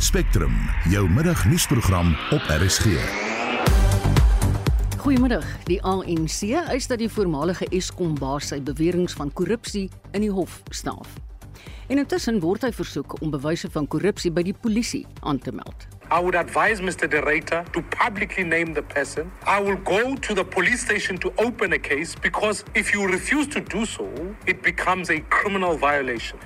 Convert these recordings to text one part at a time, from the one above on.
Spectrum, jou middagnuusprogram op RSG. Goeiemiddag. Die ANC eis dat die voormalige Eskom-baas sy beweringe van korrupsie in die hof staaf. En intussen word hy versoek om bewyse van korrupsie by die polisie aan te meld. I would advise Mr. De Reiter to publicly name the person. I will go to the police station to open a case because if you refuse to do so, it becomes a criminal violation.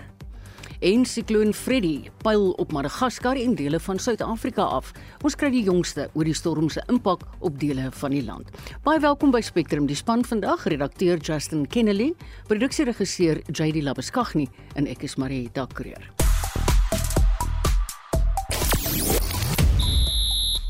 En sikloon Freddy pyl op Madagaskar en dele van Suid-Afrika af. Ons kry die jongste oor die storm se impak op dele van die land. Baie welkom by Spectrum. Die span vandag, redakteur Justin Kennedy, produksieregisseur JD Labuskaghni en ek is Marieta Kreer.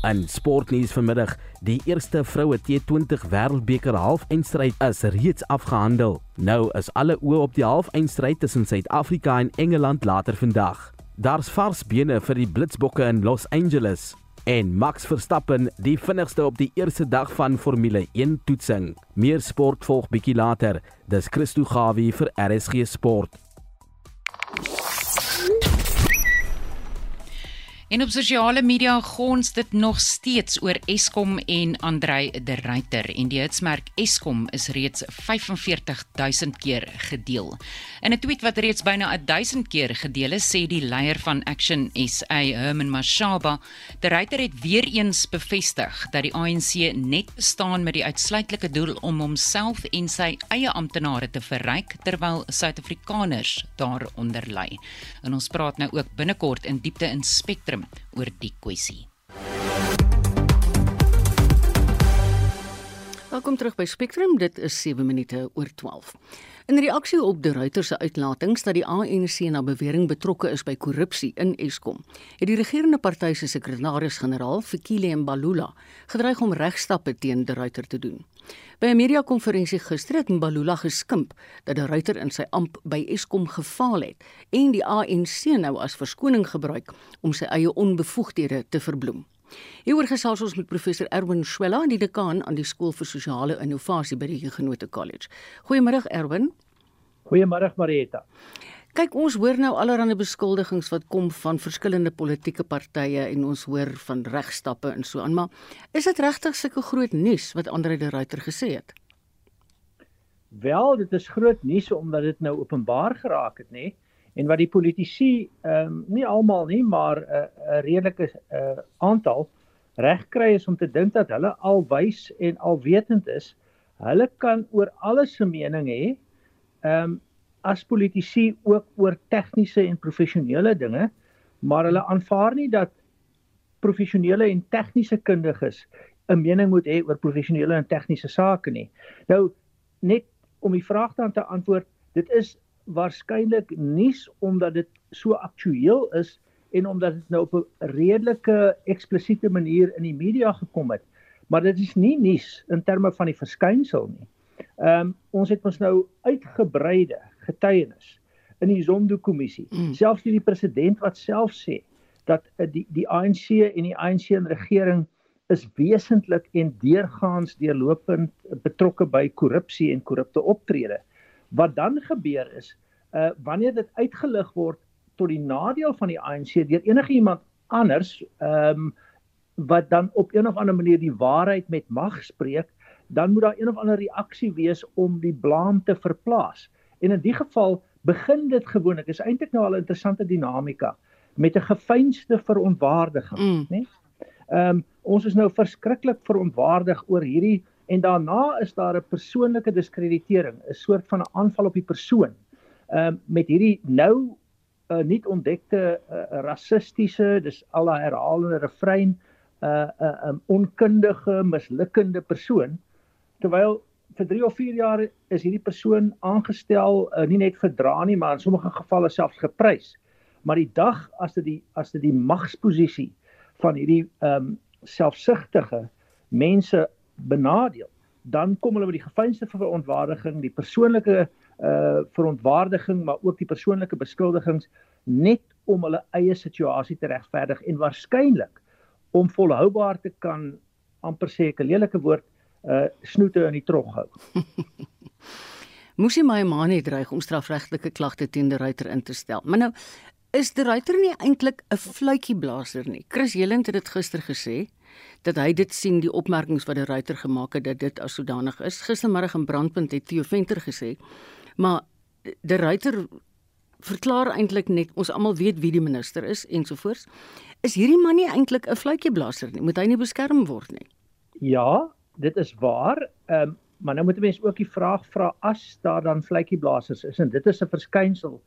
In sportnuus vanmiddag, die eerste vroue T20 Wêreldbeker halfeindstryd is reeds afgehandel. Nou is alle oë op die halfeindstryd tussen Suid-Afrika en Engeland later vandag. Daar's vars bene vir die Blitsbokke in Los Angeles en Max Verstappen die vinnigste op die eerste dag van Formule 1 toetsing. Meer sport volg bietjie later. Dis Christo Gawie vir RSG Sport. En op sosiale media gons dit nog steeds oor Eskom en Andrei de Ruyter en die hitsmerk Eskom is reeds 45000 keer gedeel. In 'n tweet wat reeds byna 1000 keer gedeel is, sê die leier van Action SA, Herman Mashaba, de Ruyter het weer eens bevestig dat die ANC net bestaan met die uitsluitlike doel om homself en sy eie amptenare te verryk terwyl Suid-Afrikaners daaronder ly. En ons praat nou ook binnekort in diepte in Spectrum Spectrum oor die kwessie. Welkom terug by Spectrum. Dit is 7 minute oor 12. In reaksie op die Ruiter se uitlatings dat die ANC na bewering betrokke is by korrupsie in Eskom, het die regerende party se sekretaris-generaal, Fikile Mbalula, gedreig om regstappe teen die Ruiter te doen. By 'n media-konferensie gister het Mbalula geskimp dat die Ruiter in sy amp by Eskom gefaal het en die ANC nou as verskoning gebruik om sy eie onbevoegdhede te verbloem. Hieroor gesels ons met professor Erwin Swela, die dekaan aan die skool vir sosiale innovasie by die Huguenot College. Goeiemôre Erwin. Goeiemôre Marieta. Kyk, ons hoor nou allerlei beskuldigings wat kom van verskillende politieke partye en ons hoor van regstappe en so aan, maar is dit regtig sulke groot nuus wat Andre de Ruyter gesê het? Wel, dit is groot nuus omdat dit nou openbaar geraak het, nê? Nee? En wat die politici ehm um, nie almal nie maar 'n uh, 'n redelike uh, aantal reg kry is om te dink dat hulle alwys en alwetend is. Hulle kan oor alles 'n mening hê. Ehm um, as politici ook oor tegniese en professionele dinge, maar hulle aanvaar nie dat professionele en tegniese kundiges 'n mening moet hê oor professionele en tegniese sake nie. Nou net om die vraag dan te antwoord, dit is waarskynlik nuus omdat dit so aktueel is en omdat dit nou op 'n redelike eksplisiete manier in die media gekom het. Maar dit is nie nuus in terme van die verskynsel nie. Ehm um, ons het ons nou uitgebreide getuienis in die Zondo-kommissie. Mm. Selfs die president wat self sê dat uh, die die ANC en die ANC en regering is wesentlik en deurgaans deurlopend betrokke by korrupsie en korrupte optrede. Wat dan gebeur is, uh wanneer dit uitgelig word tot die nadeel van die ANC deur enige iemand anders, ehm um, wat dan op een of ander manier die waarheid met mag spreek, dan moet daar een of ander reaksie wees om die blame te verplaas. En in die geval begin dit gewoonlik, is eintlik nou al 'n interessante dinamika met 'n gefeinste verontwaardiging, mm. né? Ehm um, ons is nou verskriklik verontwaardig oor hierdie en daarna is daar 'n persoonlike diskreditering, 'n soort van 'n aanval op die persoon. Ehm uh, met hierdie nou uh, nie ontdekte uh, rassistiese, dis al 'n herhalende refrein, 'n uh, 'n uh, um, onkundige, mislukkende persoon terwyl vir 3 of 4 jaar is hierdie persoon aangestel uh, nie net verdra nie, maar in sommige gevalle selfs geprys. Maar die dag as dit die as dit die magsposisie van hierdie ehm um, selfsugtige mense benadeel, dan kom hulle met die gefeinste verontwaardiging, die persoonlike uh verontwaardiging, maar ook die persoonlike beskuldigings net om hulle eie situasie te regverdig en waarskynlik om volhoubaar te kan amper sê 'n lelike woord uh snoete in die trog hou. Moes hy my ma net dreig om strafregtelike klagte teen die ruiter in te stel. Maar nou is die ruiter nie eintlik 'n fluitjieblaser nie. Chris Jelend het dit gister gesê dat hy dit sien die opmerkings wat die ruiter gemaak het dat dit as sodanig is. Gistermiddag in Brandpunt het Theo Venter gesê, maar die ruiter verklaar eintlik net ons almal weet wie die minister is ensovoorts. Is hierdie man nie eintlik 'n fluitjieblaser nie? Moet hy nie beskerm word nie? Ja, dit is waar. Ehm um, maar nou moet mense ook die vraag vra as daar dan vletjieblassers is en dit is 'n verskynsel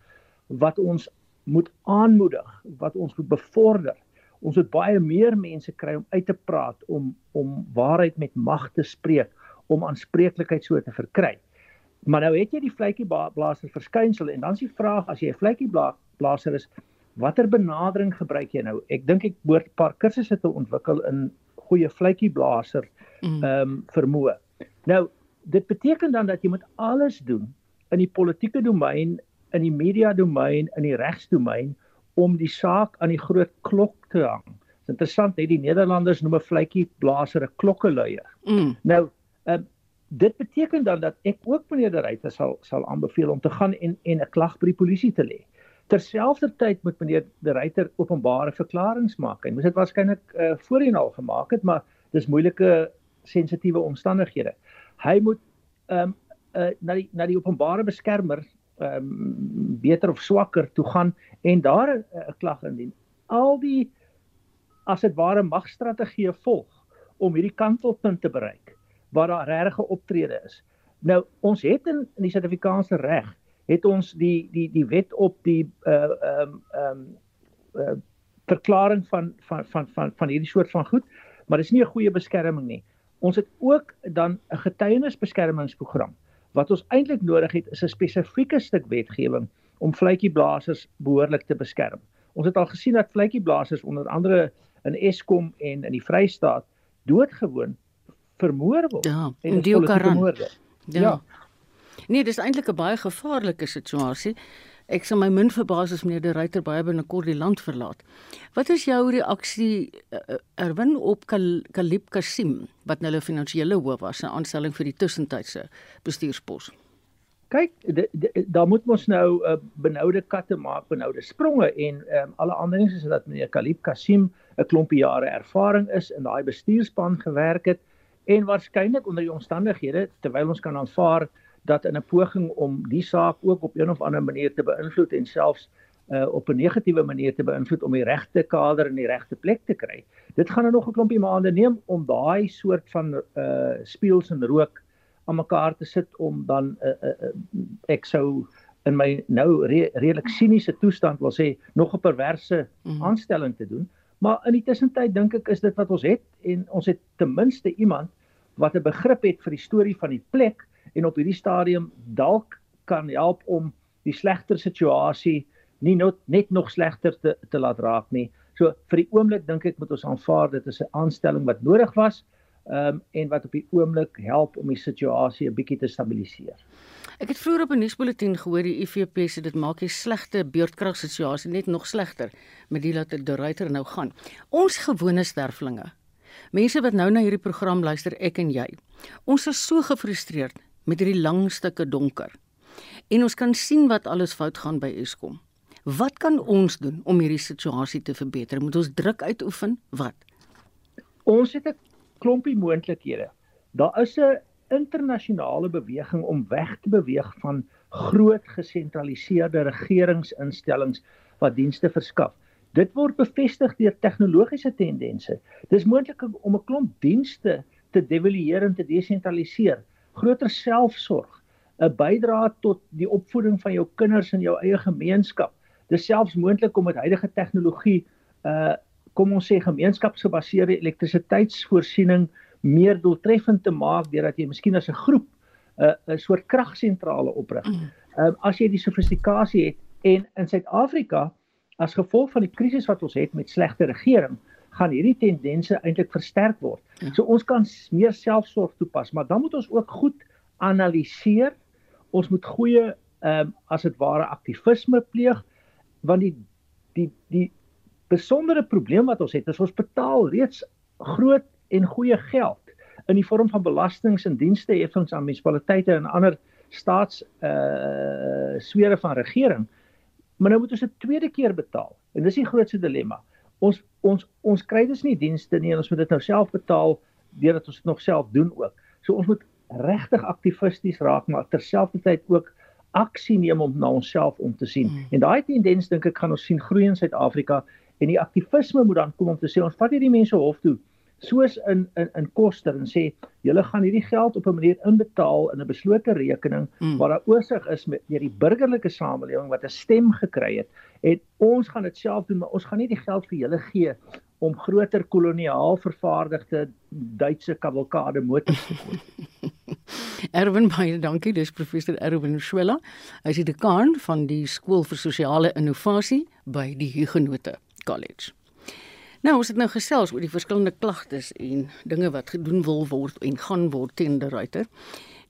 wat ons moet aanmoedig, wat ons moet bevorder. Ons moet baie meer mense kry om uit te praat, om om waarheid met mag te spreek, om aanspreeklikheid so te verkry. Maar nou het jy die vletjieblaser verskynsel en dan is die vraag as jy 'n vletjieblaser is, watter benadering gebruik jy nou? Ek dink ek moet 'n paar kursusse te ontwikkel in goeie vletjieblaser mm. ehm um, vermoë. Nou dit beteken dan dat jy moet alles doen in die politieke domein, in die media domein, in die regsdomein om die saak aan die groot klok te hang. Dit is interessant, hè, die Nederlanders noem 'n vletjie blaser 'n klokkeluier. Mm. Nou, uh, dit beteken dan dat ek ook meneer De Ruyter sal sal aanbeveel om te gaan en en 'n klag by die polisie te lê. Terselfdertyd moet meneer De Ruyter openbare verklaringe maak. Hy moes dit waarskynlik uh, voorheen al gemaak het, maar dis moeilike sensitiewe omstandighede hy moet ehm um, uh, na die na die openbare beskermer um, beter of swakker toe gaan en daar 'n uh, klag indien. Al die as dit ware magstrategie volg om hierdie kantelpunt te bereik waar daar regte optrede is. Nou ons het in, in die Suid-Afrikaanse reg het ons die die die wet op die uh ehm ehm uh, verklaring van van van van van hierdie soort van goed, maar dis nie 'n goeie beskerming nie. Ons het ook dan 'n getuienisbeskermingsprogram. Wat ons eintlik nodig het is 'n spesifieke stuk wetgewing om vletjieblassers behoorlik te beskerm. Ons het al gesien dat vletjieblassers onder andere in Eskom en in die Vrystaat doodgewoon vermoor word. Ja, en die Karan. Ja. ja. Nee, dis eintlik 'n baie gevaarlike situasie. Ek sal my min verbaas as meneer De Ruyter baie binnekort die land verlaat. Wat is jou reaksie uh, Erwin op Kal Kalib Kasim wat nou 'n finansiële hoof was, 'n aanstelling vir die tussentydse bestuurspos? Kyk, daar moet ons nou 'n uh, benoude katte maak, benoude spronge en um, alle ander ding is dat meneer Kalib Kasim 'n klompie jare ervaring is in daai bestuurspan gewerk het en waarskynlik onder die omstandighede terwyl ons kan aanvaar dat in 'n poging om die saak ook op een of ander manier te beïnvloed en selfs uh, op 'n negatiewe manier te beïnvloed om die regte kader in die regte plek te kry. Dit gaan nou nog 'n klompie maande neem om daai soort van uh speels en rook aan mekaar te sit om dan uh, uh, uh, ek sou in my nou re redelik siniese toestand wil sê nog 'n perverse mm. aanstelling te doen. Maar in die tussentyd dink ek is dit wat ons het en ons het ten minste iemand wat 'n begrip het vir die storie van die plek en op hierdie stadium dalk kan help om die slegter situasie nie not, net nog slegter te te laat raak nie. So vir die oomblik dink ek moet ons aanvaar dit is 'n aanstelling wat nodig was um, en wat op die oomblik help om die situasie 'n bietjie te stabiliseer. Ek het vroeër op 'n nuusbulletin gehoor die IFP sê dit maak die slegte beurtkragsituasie net nog slegter met die laat die ruiter nou gaan. Ons gewone sterflinge. Mense wat nou na hierdie program luister, ek en jy. Ons is so gefrustreerd met hierdie lang stukke donker. En ons kan sien wat alles fout gaan by Eskom. Wat kan ons doen om hierdie situasie te verbeter? Moet ons druk uitoefen? Wat? Ons het 'n klompie moontlikhede. Daar is 'n internasionale beweging om weg te beweeg van groot gesentraliseerde regeringsinstellings wat dienste verskaf. Dit word bevestig deur tegnologiese tendense. Dis moontlik om 'n klomp dienste te devalueer en te desentraliseer groter selfsorg, 'n bydrae tot die opvoeding van jou kinders in jou eie gemeenskap. Dis selfs moontlik om met huidige tegnologie uh kom ons sê gemeenskapsgebaseerde elektrisiteitsvoorsiening meer doeltreffend te maak deurdat jy miskien as 'n groep 'n uh, 'n soort kragsentrale oprig. Ehm uh, as jy die sofistikasie het en in Suid-Afrika as gevolg van die krisis wat ons het met slegte regering, gaan hierdie tendense eintlik versterk word. Ja. So ons kan meer selfsorg toepas, maar dan moet ons ook goed analiseer. Ons moet goeie ehm um, as dit ware aktivisme pleeg want die die die besondere probleem wat ons het is ons betaal reeds groot en goeie geld in die vorm van belastings en dienste heffings aan munisipaliteite en ander staats uh sfere van regering maar nou moet ons 'n tweede keer betaal. En dis die grootste dilemma. Ons ons ons kry dus nie dienste nie en ons moet dit nou self betaal deurdat ons dit nog self doen ook. So ons moet regtig aktivisties raak maar terselfdertyd ook aksie neem om na onsself om te sien. Mm. En daai tendens dink ek gaan ons sien groei in Suid-Afrika en die aktivisme moet dan kom om te sê ons vat hierdie mense hof toe soos in in in Koster en sê julle gaan hierdie geld op 'n manier inbetaal in 'n beslote rekening mm. waar daar oorsig is met deur die burgerlike samelewing wat 'n stem gekry het en ons gaan dit self doen maar ons gaan nie die geld vir julle gee om groter koloniaal vervaardigde Duitse kavalkade motors te koop. Erwin baie dankie dis professor Erwin Schwella hy is die dekaan van die skool vir sosiale innovasie by die Huguenote College Nou, ons het nou gesels oor die verskillende klagtes en dinge wat gedoen wil word en gaan word teen die ruiter.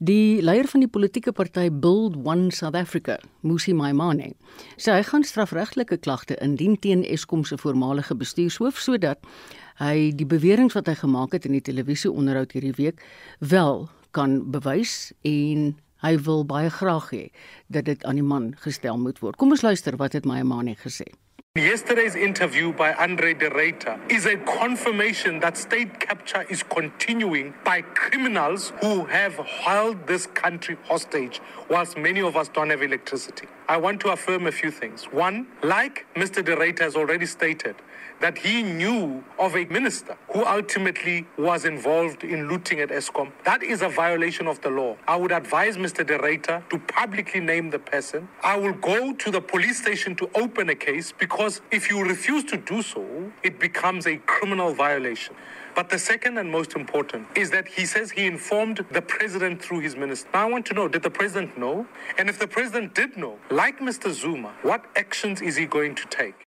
Die leier van die politieke party Build One South Africa, Musi Maimane, sê hy gaan strafregtelike klagte indien teen Eskom se voormalige bestuurshoof sodat hy die beweringe wat hy gemaak het in die televisieonderhoud hierdie week wel kan bewys en hy wil baie graag hê dat dit aan die man gestel moet word. Kom ons luister wat het Maimane gesê. Yesterday's interview by Andre de Reiter is a confirmation that state capture is continuing by criminals who have held this country hostage whilst many of us don't have electricity. I want to affirm a few things. One, like Mr. de Reiter has already stated, that he knew of a minister who ultimately was involved in looting at ESCOM. That is a violation of the law. I would advise Mr. De Reiter to publicly name the person. I will go to the police station to open a case because if you refuse to do so, it becomes a criminal violation. But the second and most important is that he says he informed the president through his minister. Now, I want to know did the president know? And if the president did know, like Mr. Zuma, what actions is he going to take?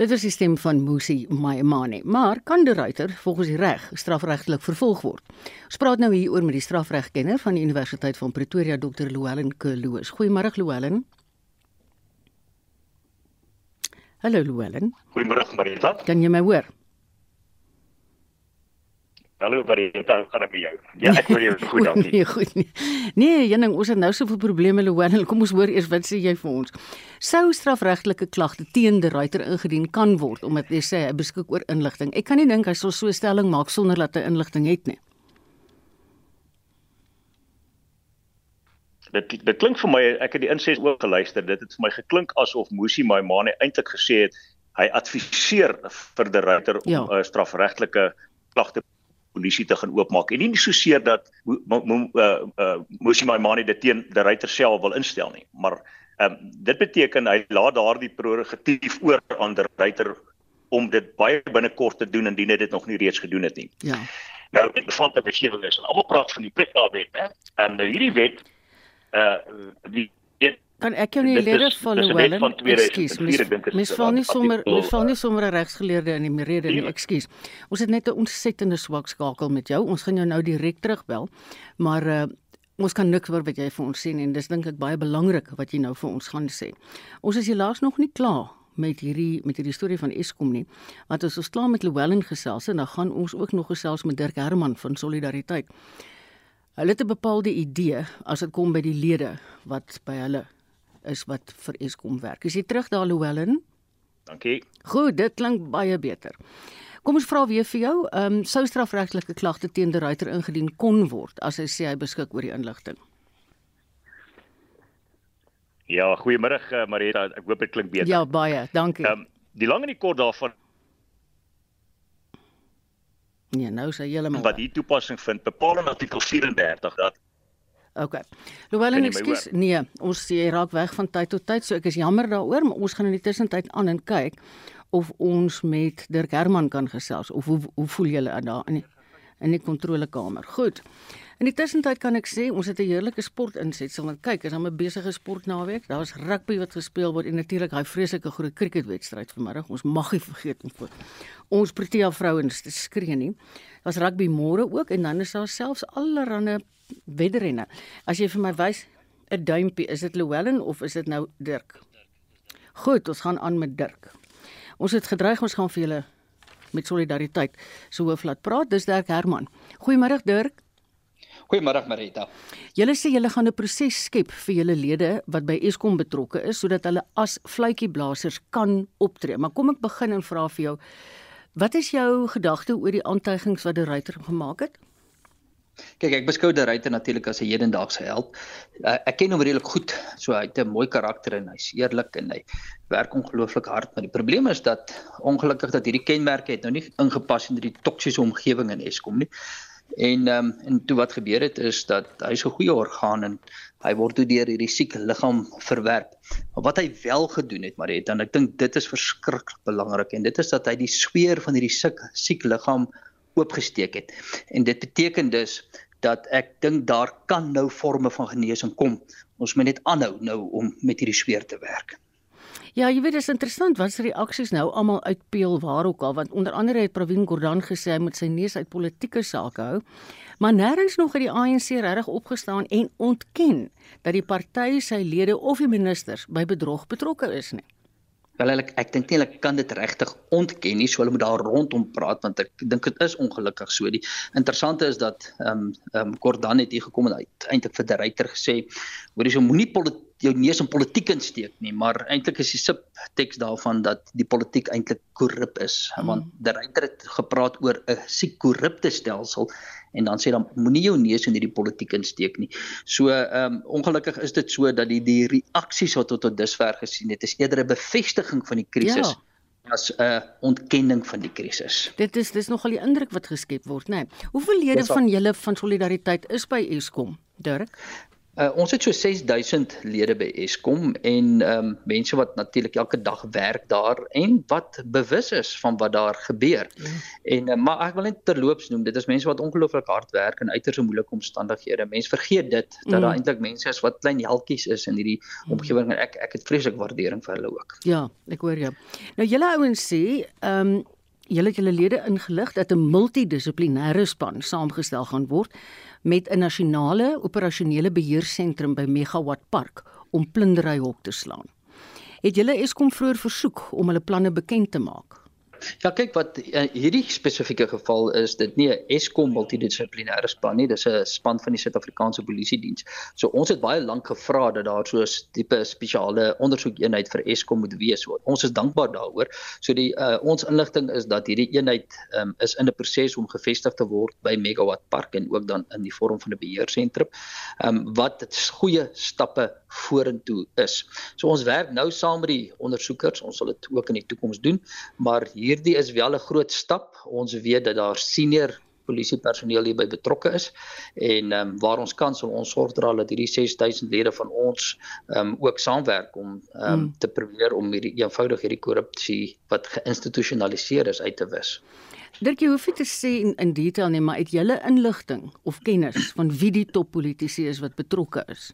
Dit is die stem van Musi Maimane, maar kan die ruiter volgens die reg strafregtelik vervolg word? Ons praat nou hier oor met die strafregkenner van die Universiteit van Pretoria, Dr. Llewellyn Kloos. Goeiemôre Llewellyn. Hallo Llewellyn. Goeiemôre Marita. Kan jy my hoor? Hallo Marita, gaan dit met jou? Ja, ek hoor jou goed dankie. Nee, goed nie. Nee, Jenning, ons het nou soveel probleme Llewellyn. Kom ons hoor eers wat sê jy vir ons. Sou strafregtelike klagte teen die ruiter ingedien kan word omdat hy sê hy beskik oor inligting. Ek kan nie dink hy sal so 'n stelling maak sonder dat hy inligting het nie. Dit dit klink vir my ek het die inses ook geluister. Dit het vir my geklink asof Musi Maimane eintlik gesê het hy adviseer vir die ruiter om 'n ja. uh, strafregtelike klagte polisie te gaan oopmaak en nie so seer dat uh uh Musi Maimane dit teen die ruiter self wil instel nie maar ehm um, dit beteken hy laat daardie prerogatief oor aan die ruiter om dit baie binnekort te doen indien hy dit nog nie reeds gedoen het nie. Ja. Nou dit bevat 'n beskrywing is almal praat van die Pretoria wet hè. En nou hierdie wet uh die Kan ek jou nie leer follow well? Ekskuus, mens val nie sommer mens val nie sommer 'n regsgeleerde in die rede nie. Ekskuus. Ons het net 'n ontsettende swak skakel met jou. Ons gaan jou nou direk terugbel. Maar uh ons kan niks oor wat jy vir ons sê en dis dink ek baie belangrik wat jy nou vir ons gaan sê. Ons is helaas nog nie klaar met hierdie met hierdie storie van Eskom nie. Want as ons klaar met Llewellyn gesels en dan gaan ons ook nog gesels met Dirk Herman van Solidariteit. Hulle het 'n bepaalde idee as dit kom by die lede wat by hulle is wat vir Eskom werk. Is jy terug daar Louwelen? Dankie. Goed, dit klink baie beter. Kom ons vra weer vir jou, ehm um, sou strafregtelike klagte teen die ruiter ingedien kon word as hy sê hy beskik oor die inligting? Ja, goeiemôre uh, Marita, ek hoop dit klink beter. Ja, baie, dankie. Ehm um, die lang en die kort daarvan Ja, nou sê jy heeltemal. Wat hier toepassing vind, bepaal in artikel 34 dat OK. Louwelen, ekskuus. Nee, ons jy raak weg van tyd tot tyd, so ek is jammer daaroor, maar ons gaan in die tussentyd aan en kyk of ons met Dirk Herman kan gesels of hoe hoe voel julle daar in die, in die kontrolekamer? Goed. In die tussentyd kan ek sê ons het 'n heerlike sport insetsel want kyk, is hom 'n besige sportnaweek. Daar's rugby wat gespeel word en natuurlik daai vreeslike groot cricketwedstryd vanmiddag. Ons mag nie vergeet om vir ons Protea vrouens te skree nie. Daar's rugby môre ook en dan is daar selfs allerlei wedrenne. As jy vir my wys 'n duimpie, is dit Llewellyn of is dit nou Dirk? Goed, ons gaan aan met Dirk. Ons het gedreig ons gaan vir julle met solidariteit so hoof laat praat. Dis Dirk Herman. Goeiemôre Dirk. Goeiemôre Marita. Julle sê julle gaan 'n proses skep vir julle lede wat by Eskom betrokke is sodat hulle as fluitjieblassers kan optree. Maar kom ek begin en vra vir jou, wat is jou gedagte oor die aantuigings wat die ruiter gemaak het? Kyk, ek beskou die ruiter natuurlik as 'n hedendaagse held. Uh, ek ken hom redelik goed. So hy het 'n mooi karakter en hy's eerlik en hy werk ongelooflik hard, maar die probleem is dat ongelukkig dat hierdie kenmerke het nou nie ingepas in die toksiese omgewing in Eskom nie. En ehm um, en toe wat gebeur het is dat hy's 'n goeie orgaan en hy word toe deur hierdie siek liggaam verwerp. Maar wat hy wel gedoen het, maar het dan ek dink dit is verskriklik belangrik en dit is dat hy die sweer van hierdie siek siek liggaam oopgesteek het. En dit beteken dus dat ek dink daar kan nou forme van genesing kom. Ons moet net aanhou nou om met hierdie sweer te werk. Ja, jy weet dit is interessant wat se reaksies nou almal uitpeel waar ook al want onder andere het Pravin Gordhan gesê hy moet sy neus uit politieke sake hou. Maar nêrens nog het die ANC regtig opgestaan en ontken dat die party sy lede of die ministers by bedrog betrokke is nie. Wel ek ek dink nie hulle kan dit regtig ontken nie, so hulle moet daar rondom praat want ek dink dit is ongelukkig so. Die interessante is dat ehm um, ehm um, Gordhan het hier gekom en hy eintlik vir die ryter gesê, hoorie so moenie jou neus in politiek insteek nie, maar eintlik is die subteks daarvan dat die politiek eintlik korrup is, hmm. want die ryter het gepraat oor 'n siek korrupte stelsel en dan sê dan moenie jou neus in hierdie politiek insteek nie. So ehm um, ongelukkig is dit so dat die die reaksies wat tot tot dusver gesien het is eerder 'n bevestiging van die krisis. Ja as 'n uh, ontkenning van die krisis. Dit is dis nogal die indruk wat geskep word, né? Nee. Hoeveel lede van julle van solidariteit is by Eskom, Dirk? Uh, ons het so 6000 lede by Eskom en ehm um, mense wat natuurlik elke dag werk daar en wat bewus is van wat daar gebeur. Ja. En uh, maar ek wil net terloops noem, dit is mense wat ongelooflik hard werk in uiters moeilike omstandighede. Mense vergeet dit dat mm. daar eintlik mense is wat klein heltjies is in hierdie mm. omgewing en ek ek het vreeslik waardering vir hulle ook. Ja, ek hoor jou. Nou julle ouens sê ehm um, julle het julle lede ingelig dat 'n multidissiplinêre span saamgestel gaan word met 'n nasionale operasionele beheersentrum by Megawatt Park om plundery hok te slaan. Het julle Eskom vroeër versoek om hulle planne bekend te maak? Ja, kyk wat uh, hierdie spesifieke geval is, dit nie 'n Eskom multidissiplinêre span nie, dis 'n span van die Suid-Afrikaanse Polisie Diens. So ons het baie lank gevra dat daar so 'n tipe spesiale ondersoekeenheid vir Eskom moet wees. Ons is dankbaar daaroor. So die uh, ons inligting is dat hierdie eenheid um, is in 'n proses om gevestig te word by Megawatt Park en ook dan in die vorm van 'n beheersentrum. Ehm um, wat goeie stappe vorentoe is. So ons werk nou saam met die ondersoekers. Ons sal dit ook in die toekoms doen, maar hier hierdie is wel 'n groot stap. Ons weet dat daar senior polisiepersoneel hierby betrokke is en ehm um, waar ons kan sal ons sorg dra dat hierdie 6000 lede van ons ehm um, ook saamwerk om ehm um, mm. te probeer om hierdie eenvoudig hierdie korrupsie wat geïnstitusionaliseer is uit te wis. Dirk, jy hoef nie te sê in, in detail nie, maar het julle inligting of kennis van wie die toppolitici is wat betrokke is?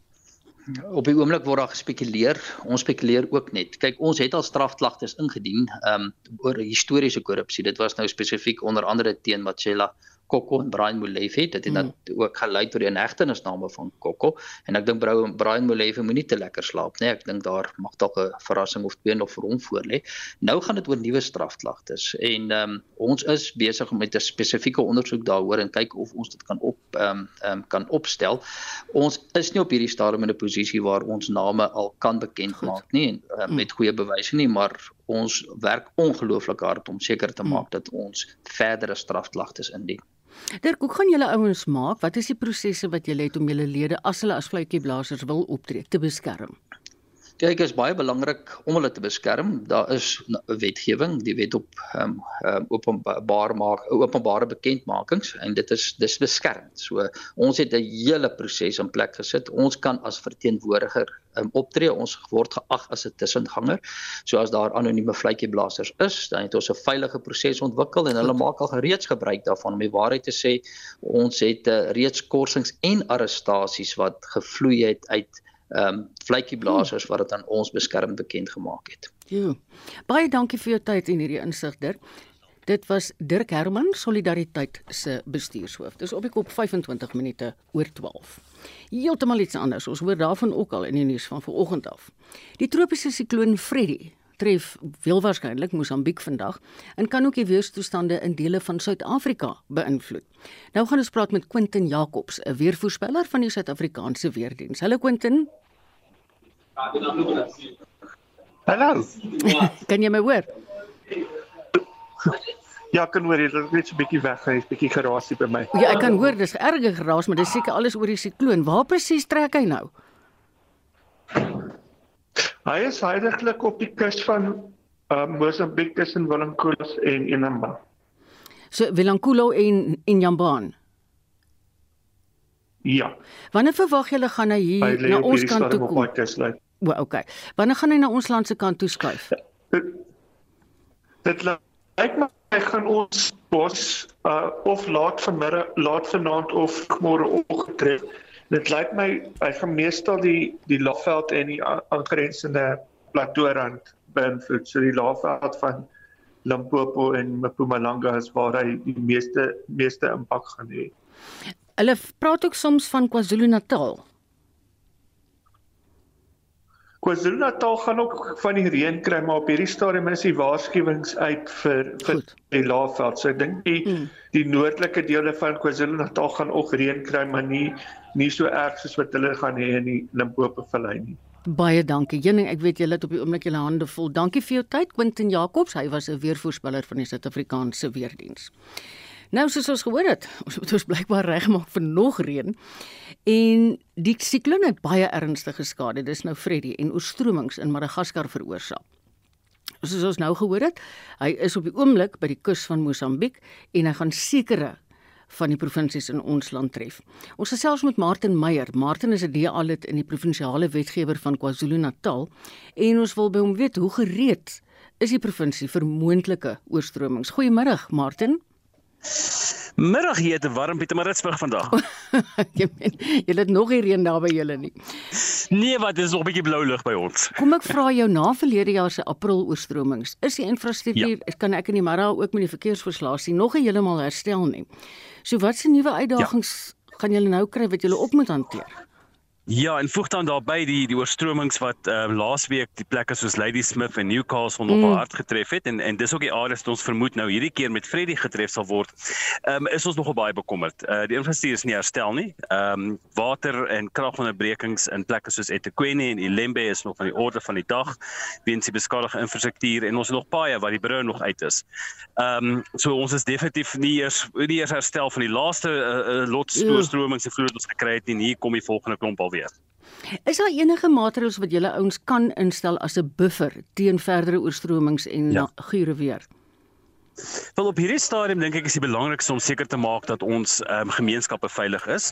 Op die oomblik word daar gespekuleer. Ons spekuleer ook net. Kyk, ons het al strafklagtes ingedien um oor historiese korrupsie. Dit was nou spesifiek onder andere teen Machela Kokko en Brian Molefe dit het dan mm. ook gelei tot die inhegtenisname van Kokko en ek dink Brian Molefe moenie te lekker slaap nie. Ek dink daar mag dalk 'n verrassing of twee nog vir hom voorlê nou gaan dit oor nuwe strafklagtes. En um, ons is besig met 'n spesifieke ondersoek daaroor en kyk of ons dit kan op um, um, kan opstel. Ons is nie op hierdie stadium in 'n posisie waar ons name al kan bekend Goed. maak nie en, uh, met goeie bewyse nie maar ons werk ongelooflik hard om seker te mm. maak dat ons verdere strafklagtes indien Dirk, hoe gaan julle ouens maak? Wat is die prosesse wat julle het om julle lede as hulle as fluitjieblassers wil optree te beskerm? Kyk, is baie belangrik om hulle te beskerm. Daar is 'n wetgewing, die wet op ehm um, um, openbaar maak openbare bekendmakings en dit is dis beskerm. So ons het 'n hele proses in plek gesit. Ons kan as verteenwoordiger um, optree. Ons word geag as 'n tussenganger. So as daar anonieme vletjieblassers is, dan het ons 'n veilige proses ontwikkel en hulle maak al gereeds gebruik daarvan om die waarheid te sê. Ons het uh, reeds korsings en arrestasies wat gevloei het uit ehm um, vletjieblassers wat dit aan ons beskerm bekend gemaak het. Ja. Baie dankie vir jou tyd en hierdie insig, Dirk. Dit was Dirk Herman, Solidariteit se bestuurshoof. Dis op die kop 25 minute oor 12. Heeltemal iets anders. Ons hoor daarvan ook al in die nuus van vanoggend af. Die tropiese sikloon Freddy tref veel waarskynlik Mosambiek vandag en kan ook die weerstoestande in dele van Suid-Afrika beïnvloed. Nou gaan ons praat met Quentin Jacobs, 'n weervoorspeller van die Suid-Afrikaanse Weerdienste. Hallo Quentin. Hallo. kan jy my hoor? Ja, kan hoor jy, dit is net so 'n bietjie weg, hy's bietjie geraas by my. Ja, ek kan hoor dis erge geraas, maar dis seker alles oor die sikloon. Waar presies trek hy nou? Hy is heidaglik op die kus van uh, Mosambik tussen Wilankulo en Inamba. So Wilankulo en Injambaan. Ja. Wanneer verwag julle gaan hy hier hy na ons kant toe kom? O, okay. Wanneer gaan hy na ons land se kant toe skuif? Dit, dit lyk my hy gaan ons bos uh, of laat vanmiddag, laat vanaand of môre opgetref. Dit lyk my hy gaan meestal die die laafveld en die aangrensende plateaurand beïnvloed. So die laafveld van Limpopo en Mpumalanga is waar hy die meeste meeste impak gaan hê. Hulle praat ook soms van KwaZulu-Natal. KwaZulu-Natal gaan ook van die reën kry, maar op hierdie stadium is die waarskuwings uit vir vir Goed. die laafveld. So ek dink die hmm. die noordelike dele van KwaZulu-Natal gaan ook reën kry, maar nie nie so erg soos wat hulle gaan hê in die Limpopo vallei nie. Baie dankie. Jenning, ek weet julle het op die oomblik julle hande vol. Dankie vir jou tyd, Quentin Jacobs. Hy was 'n weervoorspeller van die Suid-Afrikaanse Weerdienste. Nou soos ons gehoor het, ons moet ons blykbaar regmaak vir nog reën. En die sikloon het baie ernstige skade. Dis nou Freddy en oorstromings in Madagaskar veroorsaak. Soos ons nou gehoor het, hy is op die oomblik by die kus van Mosambiek en hy gaan sekere van die provinsies in ons land tref. Ons gesels met Martin Meyer. Martin is 'n DA-lid in die provinsiale wetgewer van KwaZulu-Natal en ons wil by hom weet hoe gereed is die provinsie vir moontlike oorstromings. Goeiemôre, Martin. Middag hier te warm Pieter Maritsburg vandag. jy meen, het nog nie reën daar by julle nie. Nee, wat is nog 'n bietjie blou lug by ons. Kom ek vra jou na verlede jaar se April oorstromings, is die infrastruktuur, ja. kan ek in die middag ook met die verkeersverslae sien nog heeltemal herstel nie. So wat se nuwe uitdagings ja. gaan julle nou kry wat julle op moet hanteer? Ja, en voeg dan daarbey die die oorstromings wat ehm uh, laasweek die plekke soos Ladysmith en Newcastle mm. op hard getref het en en dis ook die areas wat ons vermoed nou hierdie keer met Freddy getref sal word. Ehm um, is ons nogal baie bekommerd. Uh die infrastruktuur is nie herstel nie. Ehm um, water en kragonderbrekings in plekke soos eThekwini en Ilembe is nog van die orde van die dag weens die beskadigde infrastruktuur en ons het nog baie wat die brûe nog uit is. Ehm um, so ons is definitief nie eers nie eers herstel van die laaste uh, uh, lot oorstromings en vloed wat ons gekry het nie. Hier kom die volgende klomp al weer. Is daar enige maatreëls wat julle ouens kan instel as 'n buffer teen verdere oorstromings en ja. gure weer? Wel op hierdie stadium dink ek is die belangrikste om seker te maak dat ons ehm um, gemeenskappe veilig is.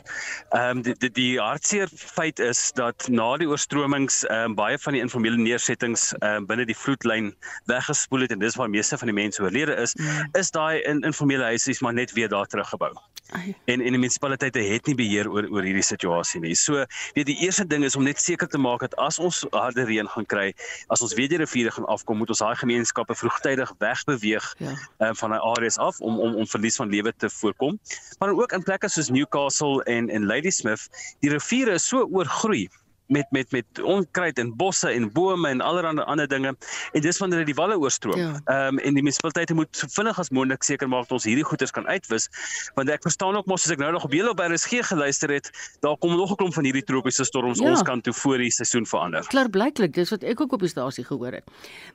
Ehm um, die die, die hartseer feit is dat na die oorstromings ehm um, baie van die informele neersettings ehm um, binne die vloedlyn weggespoel het en dis waar meeste van die mense oorlede is, mm. is daai in informele huise maar net weer daar teruggebou. En en die munisipaliteite het nie beheer oor oor hierdie situasie nie. So, weet die eerste ding is om net seker te maak dat as ons harde reën gaan kry, as ons weer die riviere gaan afkom, moet ons daai gemeenskappe vroegtydig wegbeweeg ja. Uh, van daai areas af om om om verlies van lewe te voorkom. Maar ook in plekke soos Newcastle en en Ladysmith, die riviere is so oorgroei met met met onkruid en bosse en bome en allerlei ander dinge en dis wanneer dit die walle oorstroom. Ja. Ehm ja. um, en die munisipaliteite moet so vinnig as moontlik seker maak dat ons hierdie goeders kan uitwis want ek verstaan ook mos as ek nou nog op julle op RSG geluister het, daar kom nog 'n klomp van hierdie tropiese storms ja. ons kant toe voor die seisoen verander. Klaar blyklik, dis wat ek ook op die stasie gehoor het.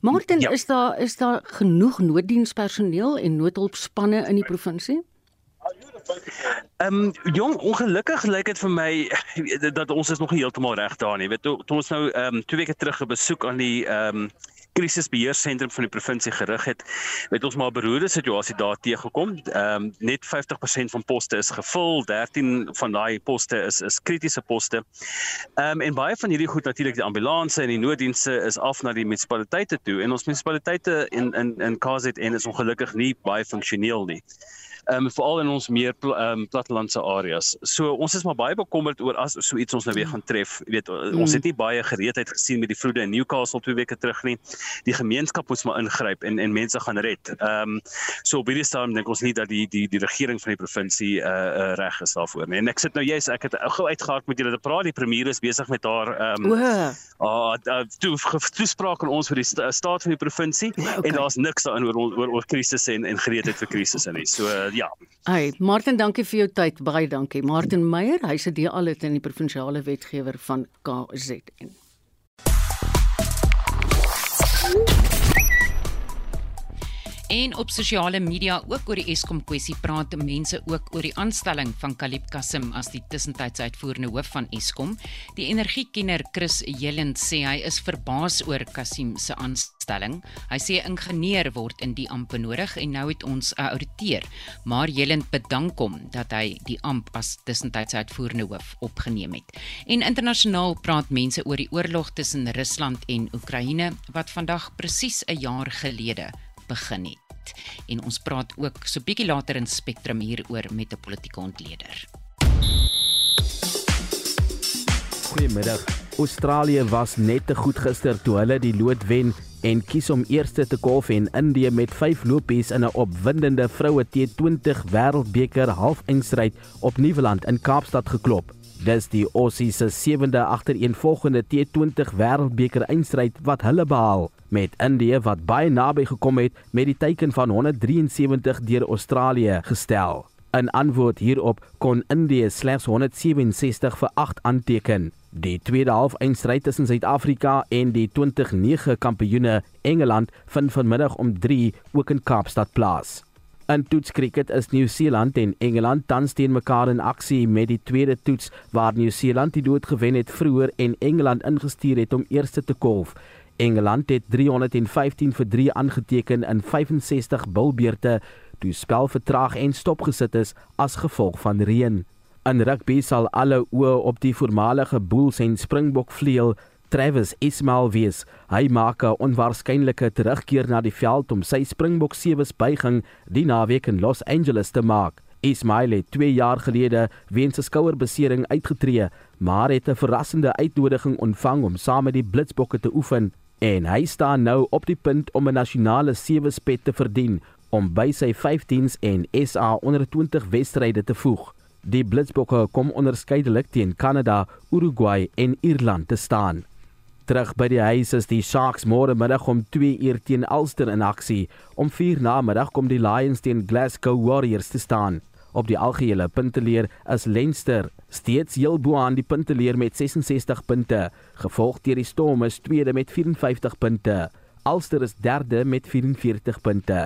Martin, ja. is daar is daar genoeg nooddienspersoneel en noodhulpspanne in die provinsie? Ehm um, jong ongelukkig lyk dit vir my dat ons is nog nie heeltemal reg daar nie. Weet toe ons nou ehm um, twee weke terug 'n besoek aan die ehm um, krisisbeheersentrum van die provinsie gerig het, het ons maar 'n beroerde situasie daar teëgekom. Ehm um, net 50% van poste is gevul, 13 van daai poste is is kritiese poste. Ehm um, en baie van hierdie goed natuurlik die ambulanse en die nooddienste is af na die munisipaliteite toe en ons munisipaliteite in in in KZN is ongelukkig nie baie funksioneel nie. Ehm um, veral in ons meer pl um, plattelandse areas. So ons is maar baie bekommerd oor as so iets ons nou weer gaan tref. Jy weet, mm. ons het nie baie gereedheid gesien met die vloede in Newcastle twee weke terug nie. Die gemeenskap moes maar ingryp en en mense gaan red. Ehm um, so op hierdie stadium dink ons nie dat die die die regering van die provinsie uh, uh reg is daarvoor nie. En ek sit nou juist ek het gou uitgehaak met julle te praat. Die premier is besig met haar ehm um, uh, uh, toe toespraak aan ons vir die sta staat van die provinsie okay. en daar's niks daarin oor oor oor krisisse en en gereedheid vir krisisse nie. So uh, ja. Hey, Martin, dankie vir jou tyd. Baie dankie. Martin Meyer, hy's DA lid in die provinsiale wetgewer van KZN. En op sosiale media ook oor die Eskom kwessie praat mense ook oor die aanstelling van Kalib Kasim as die tussentydse uitvoerende hoof van Eskom. Die energiekenner Chris Jelend sê hy is verbaas oor Kasim se aanstelling. Hy sê 'n ingenieur word in die amp benodig en nou het ons 'n ouditeur. Maar Jelend bedank hom dat hy die amp as tussentydse uitvoerende hoof opgeneem het. En internasionaal praat mense oor die oorlog tussen Rusland en Oekraïne wat vandag presies 'n jaar gelede begin het. En ons praat ook so bietjie later in Spectrum hieroor met 'n politieke ontleder. Goeiemiddag. Australië was net te goed gister toe hulle die lood wen en kies om eerste te kolf en Indië met 5 lopies in 'n opwindende vroue T20 wêreldbeker halfeindstryd op Nieuweland in Kaapstad geklop. Dis die Aussies se sewende agtereenvolgende T20 wêreldbeker eindstryd wat hulle behaal met Indië wat baie naby gekom het met die teiken van 173 deur Australië gestel. In antwoord hierop kon Indië slegs 167 vir 8 aanteken. Die tweede half eindstryd tussen Suid-Afrika en die 2009 kampioene Engeland vind vanmiddag om 3 ook in Kaapstad plaas. In toetskriket is Nieu-Seeland en Engeland tans teen mekaar in aksie met die tweede toets waar Nieu-Seeland die dood gewen het vroeër en Engeland ingestuur het om eerste te kolf. Engeland het 315 vir 3 aangeteken in 65 bilbeerte toe spel vertraag en stopgesit is as gevolg van reën. In rugby sal alle oë op die voormalige Bulls en Springbok vleuel Travis Ismail wees. Hy maak 'n onwaarskynlike terugkeer na die veld om sy Springbok sewes buiging die naweek in Los Angeles te maak. Ismail het 2 jaar gelede weens 'n skouerbesering uitgetree, maar het 'n verrassende uitnodiging ontvang om saam met die Blitsbokke te oefen en hy staan nou op die punt om 'n nasionale sewespet te verdien om by sy 15s en SA onder 20 wedstryde te voeg. Die Blitsbokke kom onderskeidelik teen Kanada, Uruguay en Ierland te staan terug by die huis is die Sharks môre middag om 2 uur teen Ulster in aksie. Om 4 namiddag kom die Lions teen Glasgow Warriors te staan. Op die algehele punteleer is Leinster steeds heel bo aan die punteleer met 66 punte, gevolg deur die Stormers tweede met 54 punte. Ulster is derde met 44 punte.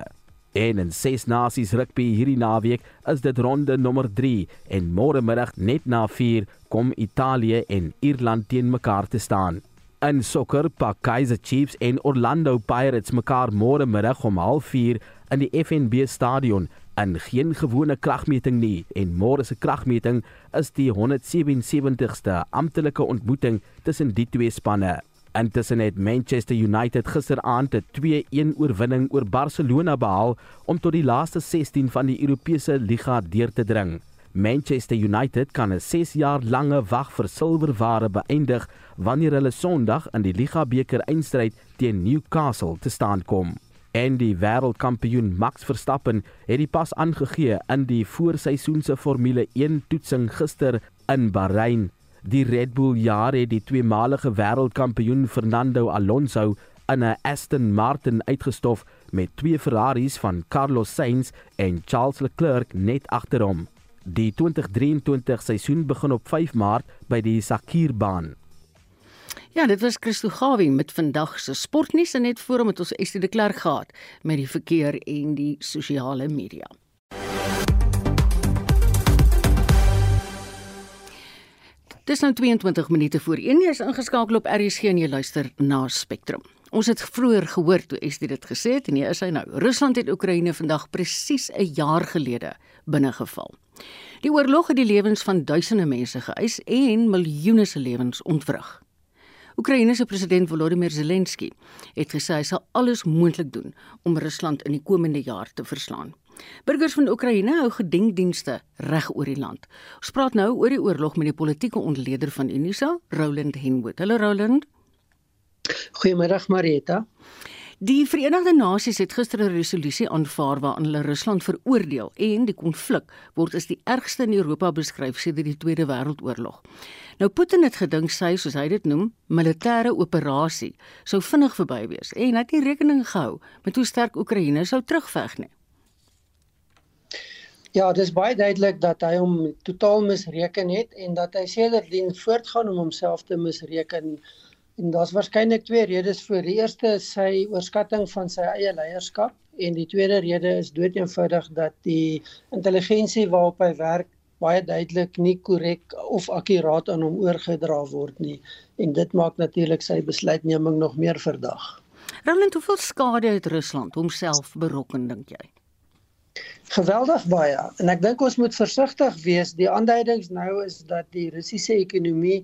En in ses nasies rugby hierdie naweek is dit ronde nommer 3 en môre middag net na 4 kom Italië en Ierland teen mekaar te staan. In sokker pak Kaizer Chiefs en Orlando Pirates mekaar môre middag om 04:30 in die FNB stadion in geen gewone kragmeting nie en môre se kragmeting is die 177ste amptelike ontmoeting tussen die twee spanne. Intussen het Manchester United gisteraand 'n 2-1 oorwinning oor Barcelona behaal om tot die laaste 16 van die Europese liga deur te dring. Manchester United kan 'n 6 jaar lange wag vir silwerware beëindig wanneer hulle Sondag in die Liga beker eindstryd teen Newcastle te staan kom. En die wêreldkampioen Max Verstappen het die pas aangegee in die voorseisoense Formule 1 toetsing gister in Bahrein. Die Red Bull jaar het die tweemalige wêreldkampioen Fernando Alonso in 'n Aston Martin uitgestof met twee Ferraris van Carlos Sainz en Charles Leclerc net agter hom. Die 2023 seisoen begin op 5 Maart by die Sakirbaan. Ja, dit was Christo Gawie met vandag se sportnuus en net voor om met ons Estie de Klerk gehad met die verkeer en die sosiale media. Dis nou 22 minute voor 1 jy is ingeskakel op RSG en jy luister na Spectrum. Ons het vroeër gehoor toe Estie dit gesê het en hier is hy nou. Rusland het Oekraïne vandag presies 'n jaar gelede binnegeval. Die oorlog het die lewens van duisende mense geëis en miljoene se lewens ontwrig. Oekraïne se president Volodymyr Zelensky het gesê hy sal alles moontlik doen om Rusland in die komende jaar te verslaan. Burgers van Oekraïne hou gedenkdienste reg oor die land. Ons praat nou oor die oorlog met die politieke ontleder van Unisa, Roland Henwood. Hallo Roland. Goeiemiddag Marieta. Die Verenigde Nasies het gister 'n resolusie aanvaar waarin hulle Rusland veroordeel en die konflik word as die ergste in Europa beskryf sedert die Tweede Wêreldoorlog. Nou Putin het gedink sy, soos hy dit noem, militêre operasie sou vinnig verby wees en hy het nie rekening gehou met hoe sterk Oekraïne sou terugveg nie. Ja, dit is baie duidelik dat hy hom totaal misreken het en dat hy sedertdien voortgaan om homself te misreken En daar's waarskynlik twee redes vir. Die eerste is sy oorskatting van sy eie leierskap en die tweede rede is doeteenvoudig dat die intelligensie waarop hy werk baie duidelik nie korrek of akkuraat aan hom oorgedra word nie en dit maak natuurlik sy besluitneming nog meer verdag. Roland, hoeveel skade het Rusland homself berokken dink jy? Geweldig baie en ek dink ons moet versigtig wees. Die aanduidings nou is dat die Russiese ekonomie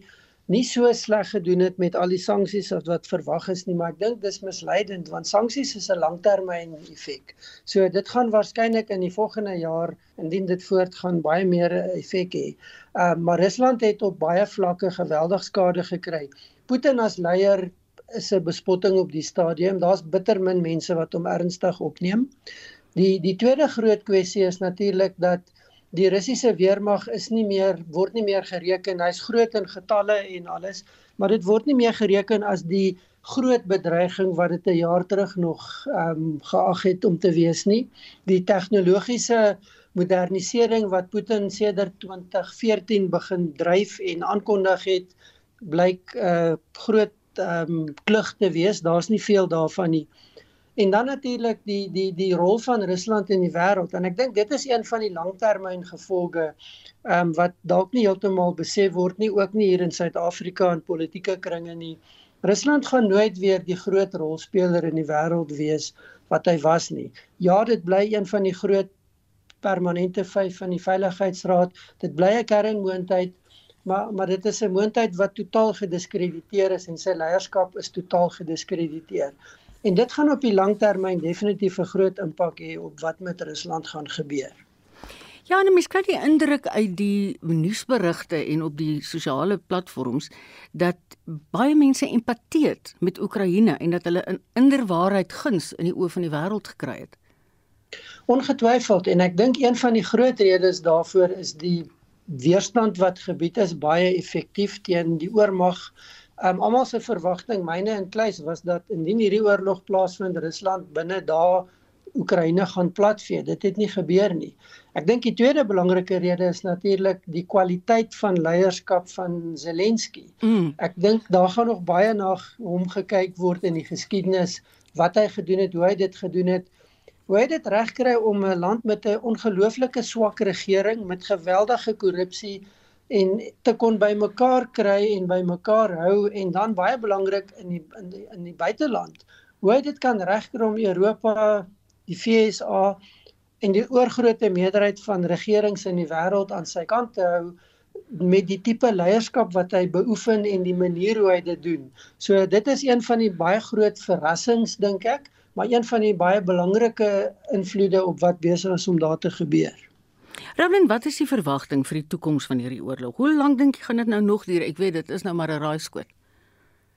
nie so sleg gedoen het met al die sanksies as wat verwag is nie, maar ek dink dis misleidend want sanksies is 'n langtermyn effek. So dit gaan waarskynlik in die volgende jaar indien dit voortgaan baie meer effek hê. Uh, maar Rusland het op baie vlakke geweldig skade gekry. Putin as leier is 'n bespotting op die stadium. Daar's bitter min mense wat hom ernstig opneem. Die die tweede groot kwessie is natuurlik dat die Russiese weermag is nie meer word nie meer gereken. Hy's groot in getalle en alles, maar dit word nie meer gereken as die groot bedreiging wat dit 'n jaar terug nog ehm um, geag het om te wees nie. Die tegnologiese modernisering wat Putin sedert 2014 begin dryf en aankondig het, blyk 'n uh, groot ehm um, klug te wees. Daar's nie veel daarvan nie. En dan natuurlik die die die rol van Rusland in die wêreld en ek dink dit is een van die langtermyn gevolge ehm um, wat dalk nie heeltemal besef word nie ook nie hier in Suid-Afrika in politieke kringe nie. Rusland gaan nooit weer die groot rolspeler in die wêreld wees wat hy was nie. Ja, dit bly een van die groot permanente vyf van die veiligheidsraad. Dit bly 'n kernmoondheid, maar maar dit is 'n moondheid wat totaal gediskrediteer is en sy leierskap is totaal gediskrediteer. En dit gaan op die langtermyn definitief 'n groot impak hê op wat met Rusland gaan gebeur. Ja, en mens kry die indruk uit die nuusberigte en op die sosiale platforms dat baie mense empateet met Oekraïne en dat hulle 'n inderwaarheid guns in die oë van die wêreld gekry het. Ongetwyfeld en ek dink een van die groot redes daarvoor is die weerstand wat gebied is baie effektief teen die oormag Um almal se verwagting, myne en Kleis was dat indien hierdie oorlog plaasvind, Rusland binne dae Oekraïne gaan platvee. Dit het nie gebeur nie. Ek dink die tweede belangrike rede is natuurlik die kwaliteit van leierskap van Zelensky. Mm. Ek dink daar gaan nog baie na hom gekyk word in die geskiedenis wat hy gedoen het, hoe hy dit gedoen het. Hoe hy dit regkry om 'n land met 'n ongelooflike swak regering met geweldige korrupsie en te kon bymekaar kry en bymekaar hou en dan baie belangrik in die in die in die buiteland hoe hy dit kan regkry om Europa, die FSA en die oorgrootste meerderheid van regerings in die wêreld aan sy kant te hou met die tipe leierskap wat hy beoefen en die manier hoe hy dit doen. So dit is een van die baie groot verrassings dink ek, maar een van die baie belangrike invloede op wat besig is om daar te gebeur. Robin, wat is die verwagting vir die toekoms van hierdie oorlog? Hoe lank dink jy gaan dit nou nog duur? Ek weet dit is nou maar 'n raaiskoot.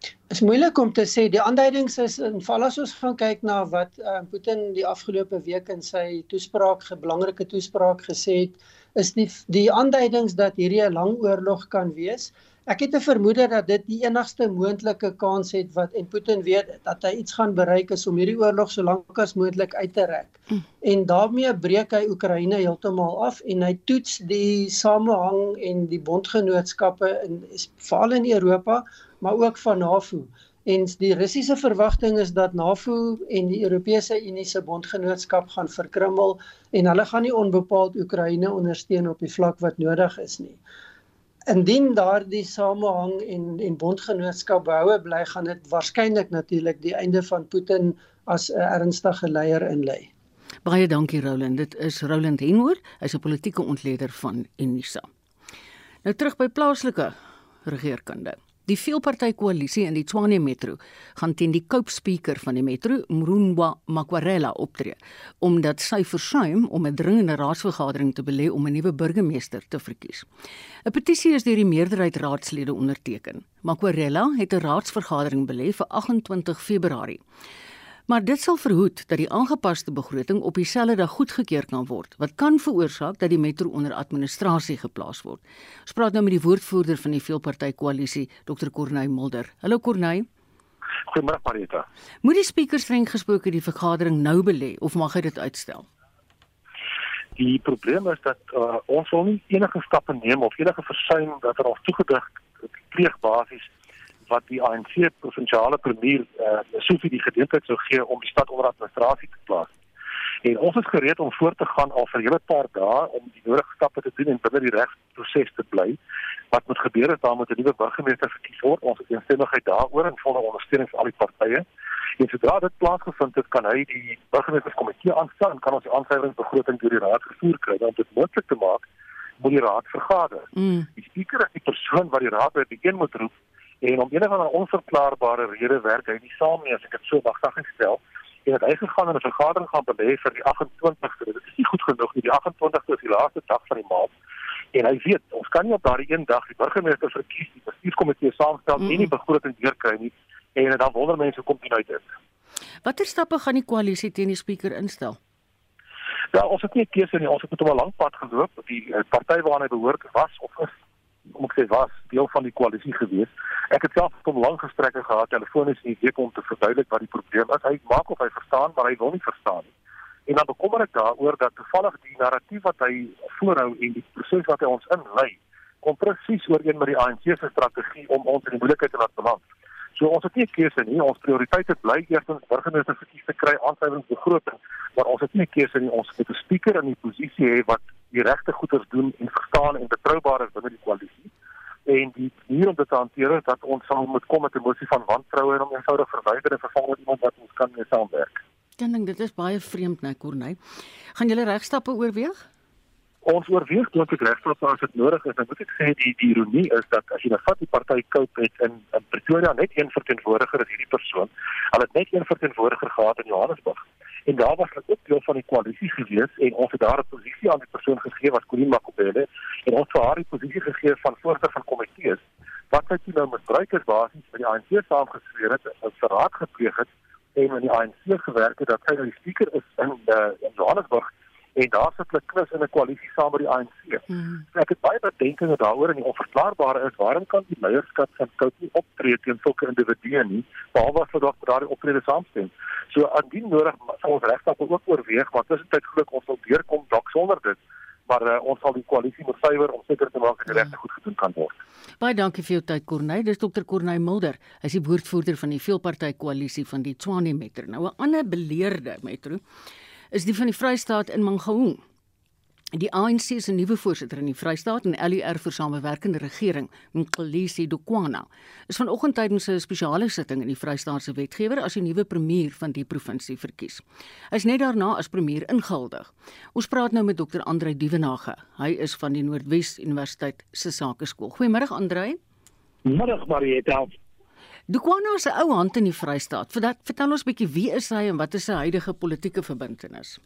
Dit is moeilik om te sê. Die aanduidings is in val as ons gaan kyk na wat uh, Putin die afgelope week in sy toespraak, 'n belangrike toespraak gesê het, is die die aanduidings dat hierdie 'n lang oorlog kan wees. Ek het 'n vermoede dat dit die enigste moontlike kans het wat en Putin weet dat hy iets gaan bereik is om hierdie oorlog so lank as moontlik uit te rek. Mm. En daarmee breek hy Oekraïne heeltemal af en hy toets die samehang en die bondgenootskappe in veral in Europa, maar ook van NAVO. En die Russiese verwagting is dat NAVO en die Europese Unie se bondgenootskap gaan verkrummel en hulle gaan nie onbepaald Oekraïne ondersteun op die vlak wat nodig is nie indien daardie samehang en en bondgenootskap behoue bly gaan dit waarskynlik natuurlik die einde van Putin as 'n ernstige leier inlei. Baie dankie Roland. Dit is Roland Henwood, hy's 'n politieke ontleder van Unisa. Nou terug by plaaslike regeringskunde. Die veelpartytjie koalisie in die Tshwane Metro gaan teen die Cape Speaker van die Metro, Mrunwa Makwarela, optree omdat sy versuim om 'n dringende raadsvergadering te belê om 'n nuwe burgemeester te verkies. 'n Petisie is deur die meerderheid raadslede onderteken. Makwarela het 'n raadsvergadering belê vir 28 Februarie. Maar dit sal verhoed dat die aangepaste begroting op dieselfde dag goedgekeur kan word, wat kan veroorsaak dat die metro onder administrasie geplaas word. Ons praat nou met die woordvoerder van die veelparty koalisie, Dr. Corneil Mulder. Hallo Corneil. Goeiemôre Marita. Moet die spreker streng gesproke die vergadering nou belê of mag hy dit uitstel? Die probleem is dat uh, ons wil nie enige stappe neem of enige versuim dat er ons toegedig pleegbasis wat die ANC provinsiale premier uh, Sofie die geleentheid sou gee om die stad onder administrasie te plaas. En ons is gereed om voort te gaan al vir 'n hele paar dae om die nodige stappe te doen en binne die regsproses te bly. Wat moet gebeur is daar moet 'n nuwe burgemeester verkies word. Ons het eensstemmigheid daaroor en volle ondersteuning van al die partye. En sodra dit plaasgevind het, kan hy die burgemeesterskomitee aanstel en kan ons die aanwysingbegroting deur die raad gevoer kry om dit moontlik te maak moet die raad vergader. Mm. Die spreker is die persoon wat die raad by die een moet roep en om enige van 'n onverklaarbare rede werk hy nie saam nie as ek dit so wagtig gestel en het hy gegaan en 'n vergadering gaan belê vir die 28ste dit is nie goed genoeg nie die 28ste is die laaste dag van die maand en hy weet ons kan nie op daardie een dag die burgemeester verkies die bestuurskomitee saamstel mm -hmm. en nie begroting deurkry nie en dan wonder mense kom dit uit is Watter stappe gaan die koalisie teen die spreker instel Ja, ons het nie keuse nie. Ons het met hom 'n lang pad geloop. Die uh, party waarna hy behoort was of is om ek sê was deel van die koalisie gewees. Ek het self hom lank gesprekke gehad telefonies die week om te verduidelik wat die probleem is. Hy maak of hy verstaan, maar hy wil nie verstaan nie. En dan bekommer ek daaroor dat toevallig die narratief wat hy voorhou en die proses wat hy ons inlei, kom presies ooreen met die ANC se strategie om ons in die moeilikheid te laat beland. So ons het nie keuse nie. Ons prioriteite bly eerstens burgemeester verkies te kry, aansluitingsbegroting, maar ons het nie keuse nie. Ons moet 'n spreker in die posisie hê wat die regte goeders doen en verstaan en betroubaar is binne die koalisie en die manier om dit te hanteer is dat ons sal moet kom met 'n emosie van wantroue en om eenvoudig verwyder en vervang met iemand wat ons kan mee saamwerk. Dink dit is baie vreemd nou Corneil. Gaan julle regstappe oorweeg? Ons oorweeg dit regstappe as dit nodig is. Dan moet ek sê die die ironie is dat as jy nou vat die party Cope het in in Pretoria net een verteenwoordiger is hierdie persoon. Hulle het net een verteenwoordiger gehad in Johannesburg en daar was hulle ook deel van die koalisie gewees en ons het daar 'n posisie aan die persoon gegee wat Colleen Makopele en ons het haar die posisie gegee van voorsitter van komitees wat sy nou misbruik is basies vir die ANC saamgesweer het en verraad gepleeg het en in die ANC gewerk het dat sy nou die spreker is in uh, in Johannesburg en daar sit hulle klus in 'n koalisie saam met die ANC. Hmm. So ek het baie bedenkinge daaroor en die onverklaarbare is waarom kan die leierskap van Cout nie optree teen sulke individue nie behalwe as hulle daardie optrede saamstem. So indien nodig sal ons regstappe ook oorweeg want tussentyd geluk ons sal deurkom dalk sonder dit maar uh, ons sal die koalisie moet suiwer om seker te maak dat die regte goed gedoen kan word. Baie dankie vir jou tyd Corneil. Dis dokter Corneil Mulder. Hy is die woordvoerder van die veelparty koalisie van die Tshwane Metro. Nou 'n ander beleerde metro is die van die Vrystaat in Mangaung. Die ANC se nuwe voorsitter in die Vrystaat en LUR vir samewerkende regering, Mqlisi Dukwana, is vanoggend tydens 'n spesiale sitting in die Vrystaatse wetgewer as die nuwe premier van die provinsie verkies. Hy is net daarna as premier ingehuldig. Ons praat nou met Dr. Andrei Dievenage. Hy is van die Noordwes Universiteit se Sakeskool. Goeiemôre Andrei. Middag Marieta. Dukwana 'n ou hand in die Vrystaat. Vertel ons bietjie wie is hy en wat is sy huidige politieke verbintenis?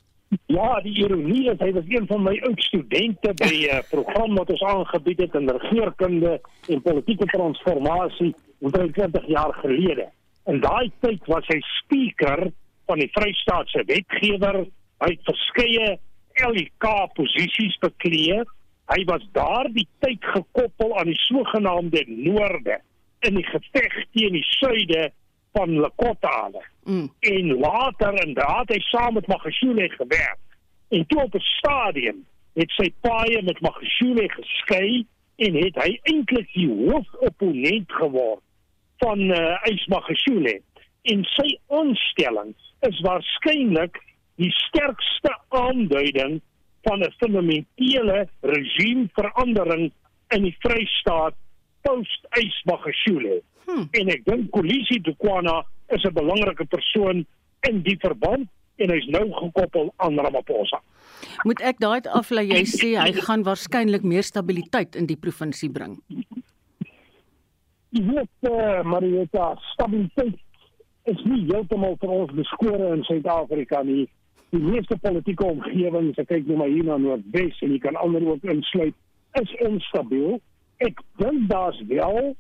Ja, die ironie is hy was een van my oud studente by 'n uh, program wat ons aangebied het in regeringskunde en politieke transformasie omtrent 20 jaar gelede. In daai tyd was hy spreker van die Vrystaatse wetgewer. Hy het verskeie LK posisies bekleed. Hy was daardie tyd gekoppel aan die sogenaamde Noorde in die geveg teen die Suide van Lekotale. Mm. En later in daad hy saam met Magashule gewerk. En toe op 'n stadium het sy paie met Magashule geskei en het hy eintlik die hoofopponent geword van uh, eh, Ys Magashule. En sy aanstelling is waarskynlik die sterkste aanduiding van 'n fundamentele regimeverandering in die Vrystaat post Ys Magashule. Hmm. En ek dink Kolisi Dukwana is 'n belangrike persoon in die verband en hy's nou gekoppel aan Ramaphosa. Moet ek daai aflei jy sê hy gaan waarskynlik meer stabiliteit in die provinsie bring? Jy weet uh, Marieta, stabiliteit is nie heeltemal vir ons beskore in Suid-Afrika nie. Die meeste politieke omgewings, ek kyk nou maar hier na Noordwes en jy kan ander ook insluit, is onstabiel. Ek dink daar's wel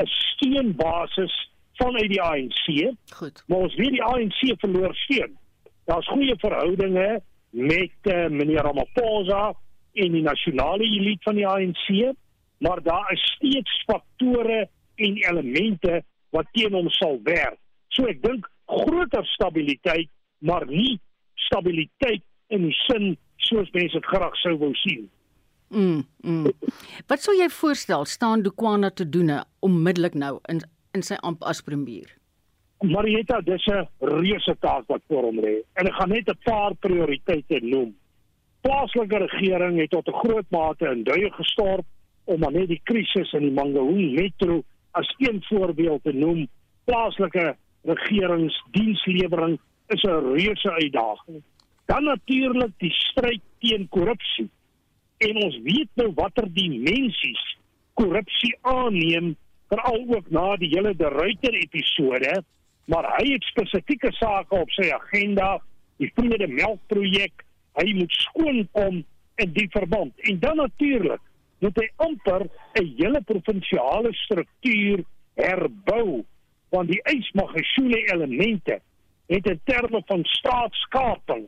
'n steunbasis vanuit die ANC. Goed. Maar ons weet die ANC verloor steun. Daar's goeie verhoudinge met uh, meneer Ramaphosa en die nasionale elite van die ANC, maar daar is steeds faktore en elemente wat teen hom sal werk. So ek dink groter stabiliteit, maar nie stabiliteit in die sin soos mense dit graag sou wou sien. Mm, mm. Wat sou jy voorstel staan Dukwana te doen nou, onmiddellik nou in in sy amp as premier? Marietta, dis 'n reuse taak wat voor hom lê. En ek gaan net 'n paar prioriteite noem. Plaaslike regering het tot 'n groot mate in duie gestort om maar net die krisis in die Mangaung metro as een voorbeeld te noem. Plaaslike regeringsdienslewering is 'n reuse uitdaging. Dan natuurlik die stryd teen korrupsie. En ons weet nou watter dimensies korrupsie aanneem veral ook na die hele De Ruyter episode, maar hy het spesifieke sake op sy agenda, die vrede melkprojek, hy moet skoon kom in die verband. En dan natuurlik moet hy amper 'n hele provinsiale struktuur herbou want die ysmagasiene elemente het in terme van staatskaping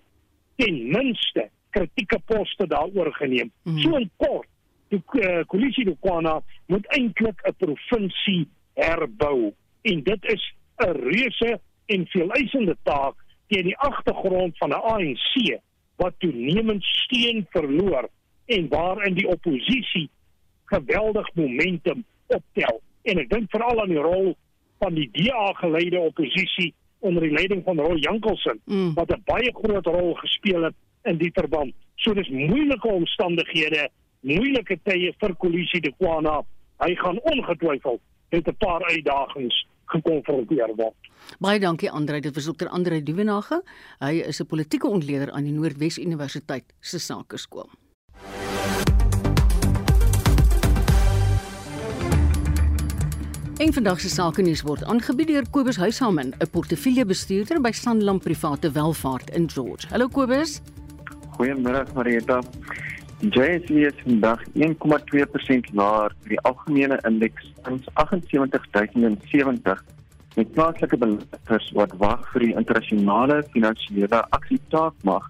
ten minste kritieke poste daaroor geneem. Mm. So in kort, die uh, koalisie Dukwana moet eintlik 'n provinsie herbou en dit is 'n reuse en veeleisende taak teen die agtergrond van 'n ANC wat toenemend steun verloor en waarin die oppositie geweldig momentum optel. En ek dink veral aan die rol van die DA geleide oppositie onder die leiding van Roy Jankelsen mm. wat 'n baie groot rol gespeel het in die verband. So dis moeilike omstandighede, moeilike tye vir koalisie de Kwana. Hy gaan ongetwyfeld met 'n paar uitdagings gekonfronteer word. Baie dankie Andre, dit was Dr. Andre Duvenage. Hy is 'n politieke ontleder aan die Noordwes Universiteit se Sakeskool. Een vandag se sake nuus word aangebied deur Kobus Huishamen, 'n portefeuljebestuurder by Sanlam Private Welvaart in George. Hallo Kobus. Goeiemôre Marieta. JSE is vandag 1,2% laer vir die algemene indeks tans 78070 met plaaslike beleggers wat wag vir die internasionale finansiële aksietaakmag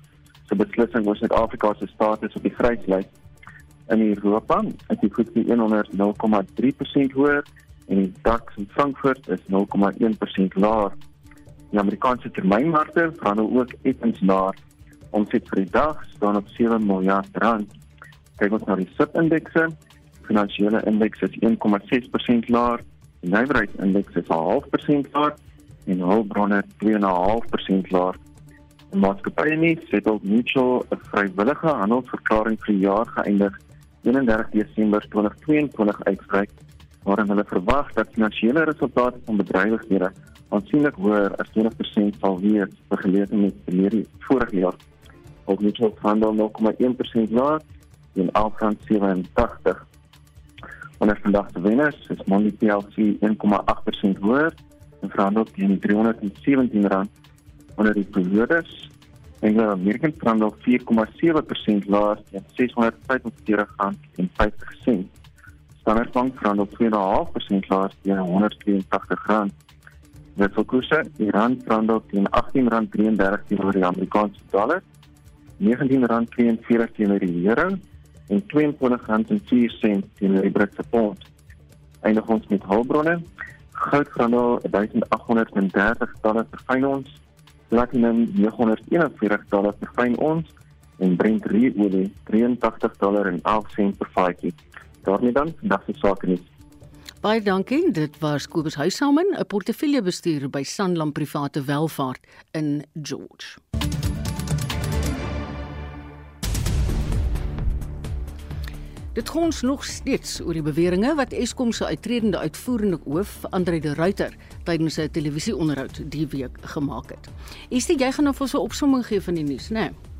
se beslissing oor Suid-Afrika se status op die gryslys. In Europa is die FTSE 100 0,3% hoër en die DAX in Frankfurt is 0,1% laer. Die Amerikaanse termynmarkte verhandel ook effens laer. Omset vir die dag staan op 7 miljard rand. Kyk ons na die SIP-indekse. Finansiële indeks is 1,6% laer. Die nywerheidsindeks is 0,5% laer en hulpbronne 2,5% laer. Die maatskappye nie het ook mutual 'n vrywillige handelsverklaring vir die jaar geëindig 31 Desember 2022 uitgereik waarin hulle verwag dat finansiële resultate van bedrywighede aansienlik hoër as 20% sal wees vergeleke met die vorige jaar. Net so handel 0,1% laer in R87. Wanneer vandag se wenners is Mondi PLC 1,8% hoër en verhandel teen R317 wanneer die verloders Anglo American verhandel 4,7% laer teen R645,50. Standard Bank verhandel 2,5% laer teen R183. Wetselkoerse, die rand verhandel teen R18.33 teenoor die Amerikaanse dollar, R19.42 teenoor die euro en R22.04 teenoor die Britse pond. Eindig ons met hulpbronne. Goud verhandel 1830 dollar per fyn ons, platinum 941 dollar per fyn ons en Brent olie 83 dollar en 11 sent per vatjie daarmee dan vandag se sake nie. Baie dankie. Dit was Kobus Huishamen, 'n portefeuljebestuurder by Sanlam Private Welvaart in George. Dit gons nog steeds oor die beweringe wat Eskom se uitredende uitvoerende hoof, Andre de Ruyter, tydens 'n televisieonderhoud die week gemaak het. Is dit jy gaan nou vir so 'n opsomming gee van die nuus, né? Nee?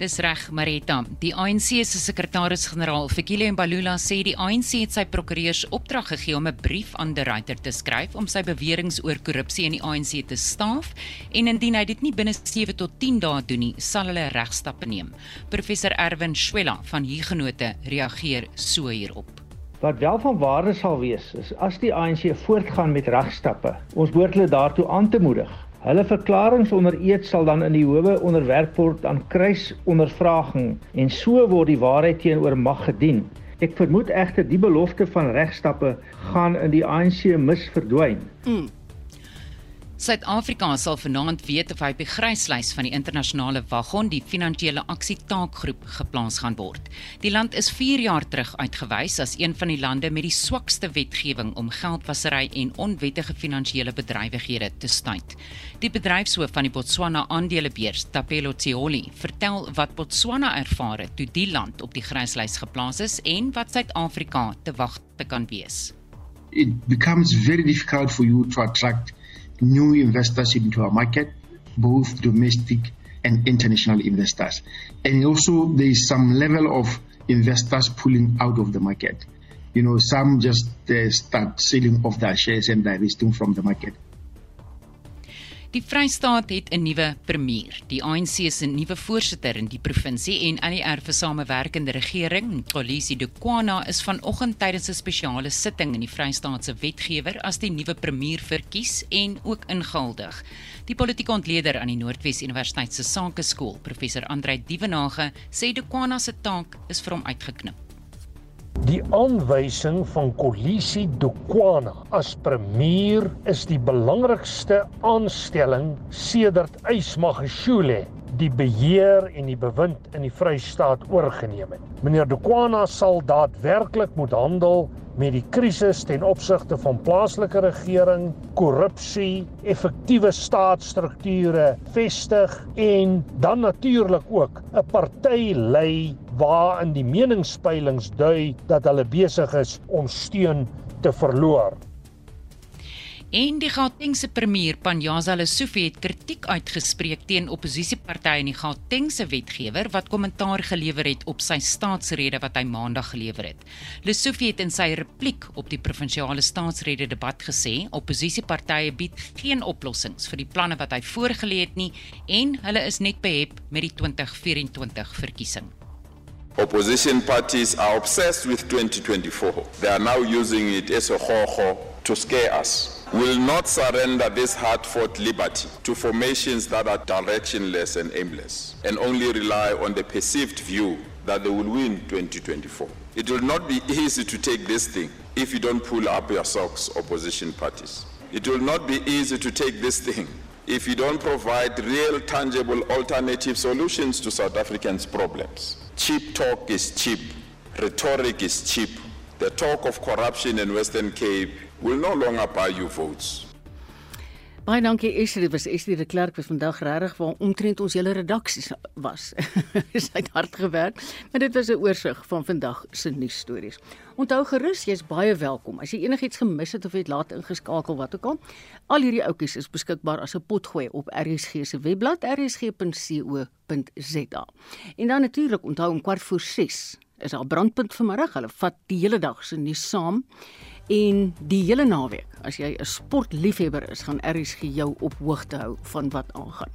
Dis reg, Marita. Die ANC se sekretaris-generaal, Fikile Mbalula, sê die ANC het sy prokureurs opdrag gegee om 'n brief aan De Ruyter te skryf om sy beweringe oor korrupsie in die ANC te staaf en indien hy dit nie binne 7 tot 10 dae doen nie, sal hulle regstappe neem. Professor Erwin Schwella van Huguenote reageer so hierop. Wat wel van waarde sal wees is as die ANC voortgaan met regstappe. Ons behoort hulle daartoe aan te moedig. Hulle verklaringe onder eed sal dan in die howe onderwerp word aan kruisondervraging en so word die waarheid teenoor mag gedien. Ek vermoed egter die belofte van regstappe gaan in die ANC misverdwyn. Mm. Suid-Afrika sal vanaand weet of hy op die gryslys van die internasionale wagon, die finansiële aksie taakgroep, geplaas gaan word. Die land is 4 jaar terug uitgewys as een van die lande met die swakste wetgewing om geldwasery en onwettige finansiële bedrywighede te stuit. Die bedryfshoof van die Botswana aandelebeurs, Tapelo Tsioli, vertel wat Botswana ervaar het toe die land op die gryslys geplaas is en wat Suid-Afrika te wag te kan wees. It becomes very difficult for you to attract new investors into our market, both domestic and international investors. And also there is some level of investors pulling out of the market. You know, some just uh, start selling off their shares and divesting from the market. Die Vrystaat het 'n nuwe premier. Die ANC se nuwe voorsitter in die provinsie en ANR vir samewerkende regering, Kolisi Dukwana, is vanoggend tydens 'n spesiale sitting in die Vrystaat se wetgewer as die nuwe premier verkies en ook ingehuldig. Die politieke ontleder aan die Noordwes Universiteit se Sakeskool, professor Andrei Dievenage, sê Dukwana se taak is vir hom uitgeknip. Die aanwysing van Kolisi Dukwana as premier is die belangrikste aanstelling sedert Ysmagashule die beheer en die bewind in die Vrystaat oorgeneem het. Meneer Dukwana sal daadwerklik moet handel met die krisis ten opsigte van plaaslike regering, korrupsie, effektiewe staatsstrukture vestig en dan natuurlik ook 'n party lei waarin die meningspeilings dui dat hulle besig is om steun te verloor. En die Gautengse premier Panyaza Lesufi het kritiek uitgespreek teen oppositiepartye in die Gautengse wetgewer wat kommentaar gelewer het op sy staatsrede wat hy maandag gelewer het. Lesufi het in sy repliek op die provinsiale staatsrede debat gesê oppositiepartye bied geen oplossings vir die planne wat hy voorgelê het nie en hulle is net behep met die 2024 verkiesing. Opposition parties are obsessed with 2024. They are now using it as a ho-ho to scare us. Will not surrender this hard-fought liberty to formations that are directionless and aimless, and only rely on the perceived view that they will win 2024. It will not be easy to take this thing if you don't pull up your socks, opposition parties. It will not be easy to take this thing if you don't provide real, tangible alternative solutions to South Africans' problems. Cheap talk is cheap, rhetoric is cheap. The talk of corruption in Western Cape will no longer buy you votes. Baie dankie Esri, dit was Esri de Klerk wat vandag regtig waar omtrent ons hele redaksie was. Sy het hard gewerk, maar dit was 'n oorsig van vandag se nuusstories. Onthou gerus, jy's baie welkom. As jy enigiets gemis het of het laat ingeskakel wat ook al, al hierdie ouppies is beskikbaar as 'n potgooi op RSG se webblad rsg.co.za. En dan natuurlik onthou om kwart voor 6 is daar brandpunt vanmiddag. Hulle vat die hele dag se nuus saam en die hele naweek. As jy 'n sportliefhebber is, gaan RSG jou op hoogte hou van wat aangaan.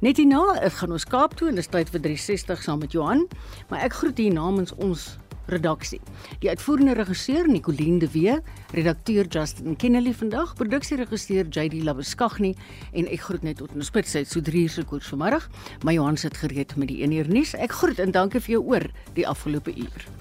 Net hierna gaan ons Kaap toe en dit is tyd vir 360 saam met Johan, maar ek groet hier namens ons redaksie. Die uitvoerende regisseur Nicoline de Wee, redakteur Justin Kennedy vandag, produksieregisseur JD Labuskaghni en ek groet net tot 'n spitsheid so 3 uur se koers vanmiddag. My Johan sit gereed met die 1 uur nuus. Ek groet en dankie vir jou oor die afgelope uur.